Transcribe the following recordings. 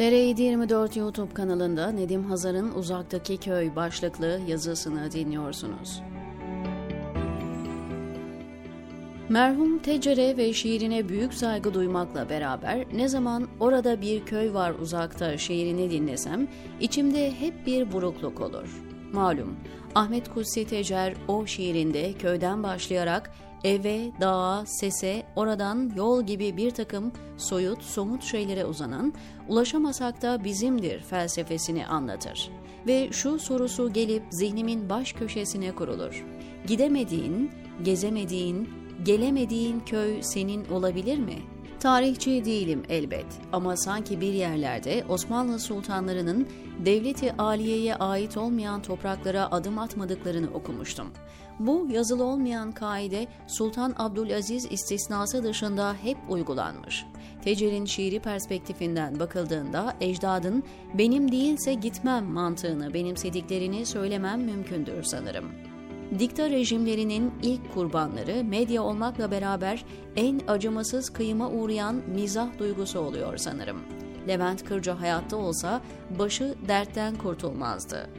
TR724 YouTube kanalında Nedim Hazar'ın Uzaktaki Köy başlıklı yazısını dinliyorsunuz. Merhum Tecere ve şiirine büyük saygı duymakla beraber ne zaman orada bir köy var uzakta şiirini dinlesem içimde hep bir burukluk olur. Malum Ahmet Kutsi Tecer o şiirinde köyden başlayarak eve, dağa, sese, oradan yol gibi bir takım soyut, somut şeylere uzanan, ulaşamasak da bizimdir felsefesini anlatır. Ve şu sorusu gelip zihnimin baş köşesine kurulur. Gidemediğin, gezemediğin, gelemediğin köy senin olabilir mi? Tarihçi değilim elbet ama sanki bir yerlerde Osmanlı sultanlarının devleti aliyeye ait olmayan topraklara adım atmadıklarını okumuştum. Bu yazılı olmayan kaide Sultan Abdülaziz istisnası dışında hep uygulanmış. Tecer'in şiiri perspektifinden bakıldığında ecdadın benim değilse gitmem mantığını benimsediklerini söylemem mümkündür sanırım. Dikta rejimlerinin ilk kurbanları medya olmakla beraber en acımasız kıyıma uğrayan mizah duygusu oluyor sanırım. Levent Kırca hayatta olsa başı dertten kurtulmazdı.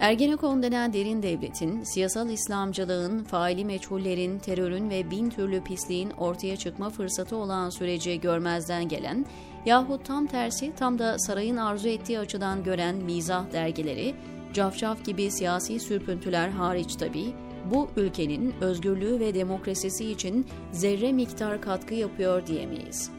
Ergenekon denen derin devletin, siyasal İslamcılığın, faili meçhullerin, terörün ve bin türlü pisliğin ortaya çıkma fırsatı olan süreci görmezden gelen yahut tam tersi tam da sarayın arzu ettiği açıdan gören mizah dergileri, cafcaf gibi siyasi sürpüntüler hariç tabii, bu ülkenin özgürlüğü ve demokrasisi için zerre miktar katkı yapıyor diyemeyiz.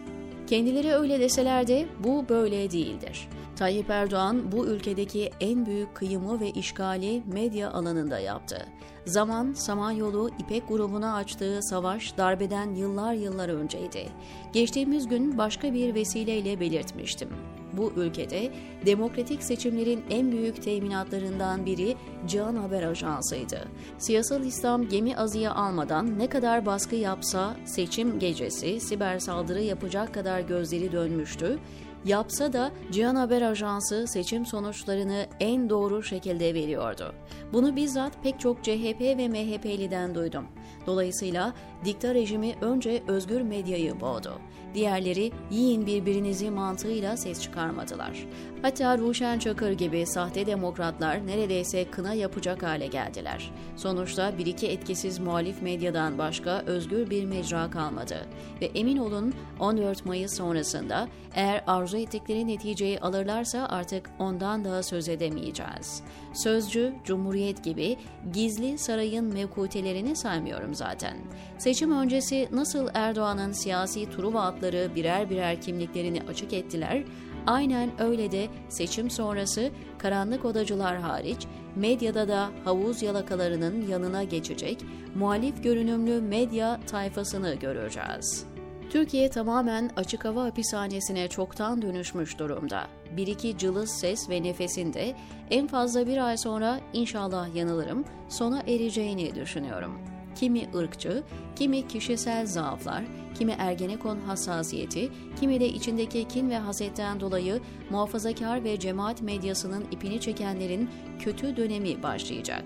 Kendileri öyle deseler de bu böyle değildir. Tayyip Erdoğan bu ülkedeki en büyük kıyımı ve işgali medya alanında yaptı. Zaman, Samanyolu, İpek grubuna açtığı savaş darbeden yıllar yıllar önceydi. Geçtiğimiz gün başka bir vesileyle belirtmiştim. Bu ülkede demokratik seçimlerin en büyük teminatlarından biri Cihan Haber Ajansı'ydı. Siyasal İslam gemi azıya almadan ne kadar baskı yapsa seçim gecesi siber saldırı yapacak kadar gözleri dönmüştü yapsa da Cihan Haber Ajansı seçim sonuçlarını en doğru şekilde veriyordu. Bunu bizzat pek çok CHP ve MHP'liden duydum. Dolayısıyla dikta rejimi önce özgür medyayı boğdu. Diğerleri yiyin birbirinizi mantığıyla ses çıkarmadılar. Hatta Ruşen Çakır gibi sahte demokratlar neredeyse kına yapacak hale geldiler. Sonuçta bir iki etkisiz muhalif medyadan başka özgür bir mecra kalmadı. Ve emin olun 14 Mayıs sonrasında eğer arzu ettikleri neticeyi alırlarsa artık ondan daha söz edemeyeceğiz. Sözcü, Cumhuriyet gibi gizli sarayın mevkutelerini saymıyorum zaten. Seçim öncesi nasıl Erdoğan'ın siyasi turu vaatları birer birer kimliklerini açık ettiler, aynen öyle de seçim sonrası karanlık odacılar hariç medyada da havuz yalakalarının yanına geçecek muhalif görünümlü medya tayfasını göreceğiz. Türkiye tamamen açık hava hapishanesine çoktan dönüşmüş durumda. Bir iki cılız ses ve nefesinde en fazla bir ay sonra inşallah yanılırım sona ereceğini düşünüyorum. Kimi ırkçı, kimi kişisel zaaflar, kimi ergenekon hassasiyeti, kimi de içindeki kin ve hasetten dolayı muhafazakar ve cemaat medyasının ipini çekenlerin kötü dönemi başlayacak.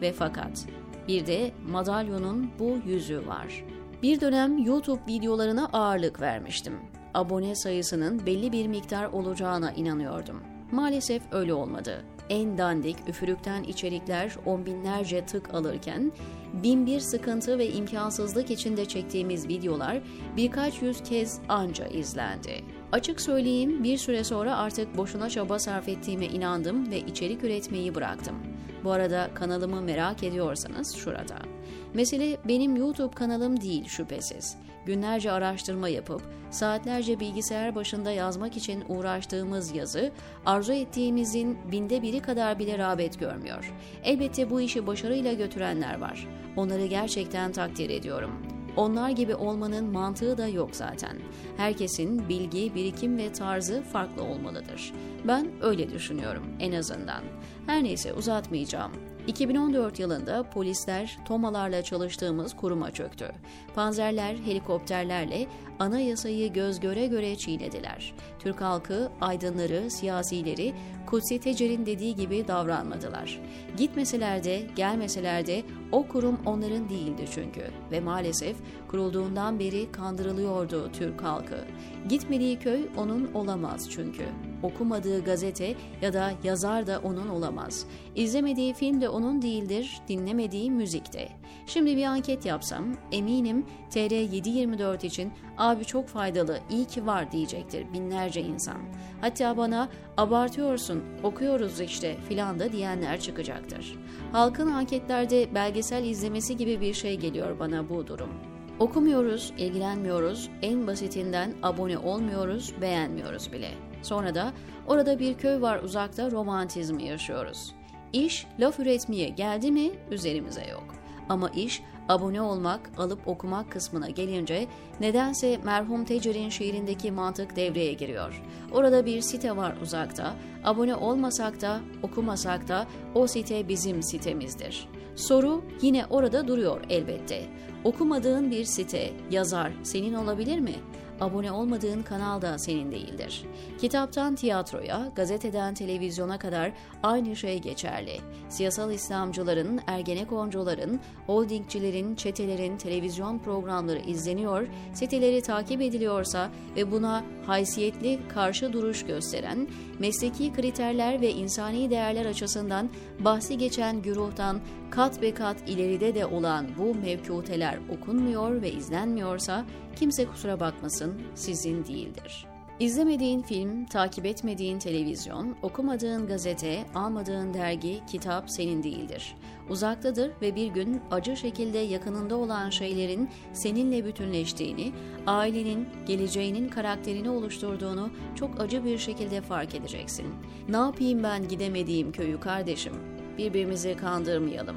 Ve fakat bir de madalyonun bu yüzü var. Bir dönem YouTube videolarına ağırlık vermiştim. Abone sayısının belli bir miktar olacağına inanıyordum. Maalesef öyle olmadı. En dandik üfürükten içerikler on binlerce tık alırken, bin bir sıkıntı ve imkansızlık içinde çektiğimiz videolar birkaç yüz kez anca izlendi. Açık söyleyeyim bir süre sonra artık boşuna çaba sarf ettiğime inandım ve içerik üretmeyi bıraktım. Bu arada kanalımı merak ediyorsanız şurada. Mesele benim YouTube kanalım değil şüphesiz. Günlerce araştırma yapıp saatlerce bilgisayar başında yazmak için uğraştığımız yazı arzu ettiğimizin binde biri kadar bile rağbet görmüyor. Elbette bu işi başarıyla götürenler var. Onları gerçekten takdir ediyorum. Onlar gibi olmanın mantığı da yok zaten. Herkesin bilgi, birikim ve tarzı farklı olmalıdır. Ben öyle düşünüyorum en azından. Her neyse uzatmayacağım. 2014 yılında polisler tomalarla çalıştığımız kuruma çöktü. Panzerler helikopterlerle anayasayı göz göre göre çiğnediler. Türk halkı, aydınları, siyasileri Kutsi Tecer'in dediği gibi davranmadılar. Gitmeseler de gelmeseler de o kurum onların değildi çünkü ve maalesef kurulduğundan beri kandırılıyordu Türk halkı. Gitmediği köy onun olamaz çünkü. Okumadığı gazete ya da yazar da onun olamaz. İzlemediği film de onun değildir, dinlemediği müzik de. Şimdi bir anket yapsam eminim TR724 için abi çok faydalı, iyi ki var diyecektir binlerce insan. Hatta bana abartıyorsun, okuyoruz işte filan da diyenler çıkacaktır. Halkın anketlerde belgesel izlemesi gibi bir şey geliyor bana bu durum. Okumuyoruz, ilgilenmiyoruz, en basitinden abone olmuyoruz, beğenmiyoruz bile. Sonra da orada bir köy var uzakta romantizmi yaşıyoruz. İş laf üretmeye geldi mi üzerimize yok. Ama iş abone olmak, alıp okumak kısmına gelince nedense merhum Tecer'in şiirindeki mantık devreye giriyor. Orada bir site var uzakta, abone olmasak da okumasak da o site bizim sitemizdir. Soru yine orada duruyor elbette. Okumadığın bir site, yazar senin olabilir mi? Abone olmadığın kanal da senin değildir. Kitaptan tiyatroya, gazeteden televizyona kadar aynı şey geçerli. Siyasal İslamcıların, ergenekoncuların, holdingcilerin, çetelerin televizyon programları izleniyor, siteleri takip ediliyorsa ve buna haysiyetli karşı duruş gösteren, mesleki kriterler ve insani değerler açısından bahsi geçen güruhtan kat be kat ileride de olan bu mevkuteler okunmuyor ve izlenmiyorsa kimse kusura bakmasın sizin değildir. İzlemediğin film, takip etmediğin televizyon, okumadığın gazete, almadığın dergi, kitap senin değildir. Uzaktadır ve bir gün acı şekilde yakınında olan şeylerin seninle bütünleştiğini, ailenin, geleceğinin karakterini oluşturduğunu çok acı bir şekilde fark edeceksin. Ne yapayım ben gidemediğim köyü kardeşim? Birbirimizi kandırmayalım.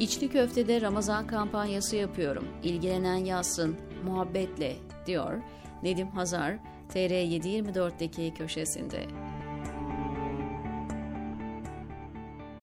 İçli köftede Ramazan kampanyası yapıyorum. İlgilenen yazsın, muhabbetle, diyor Nedim Hazar, TR724'deki köşesinde.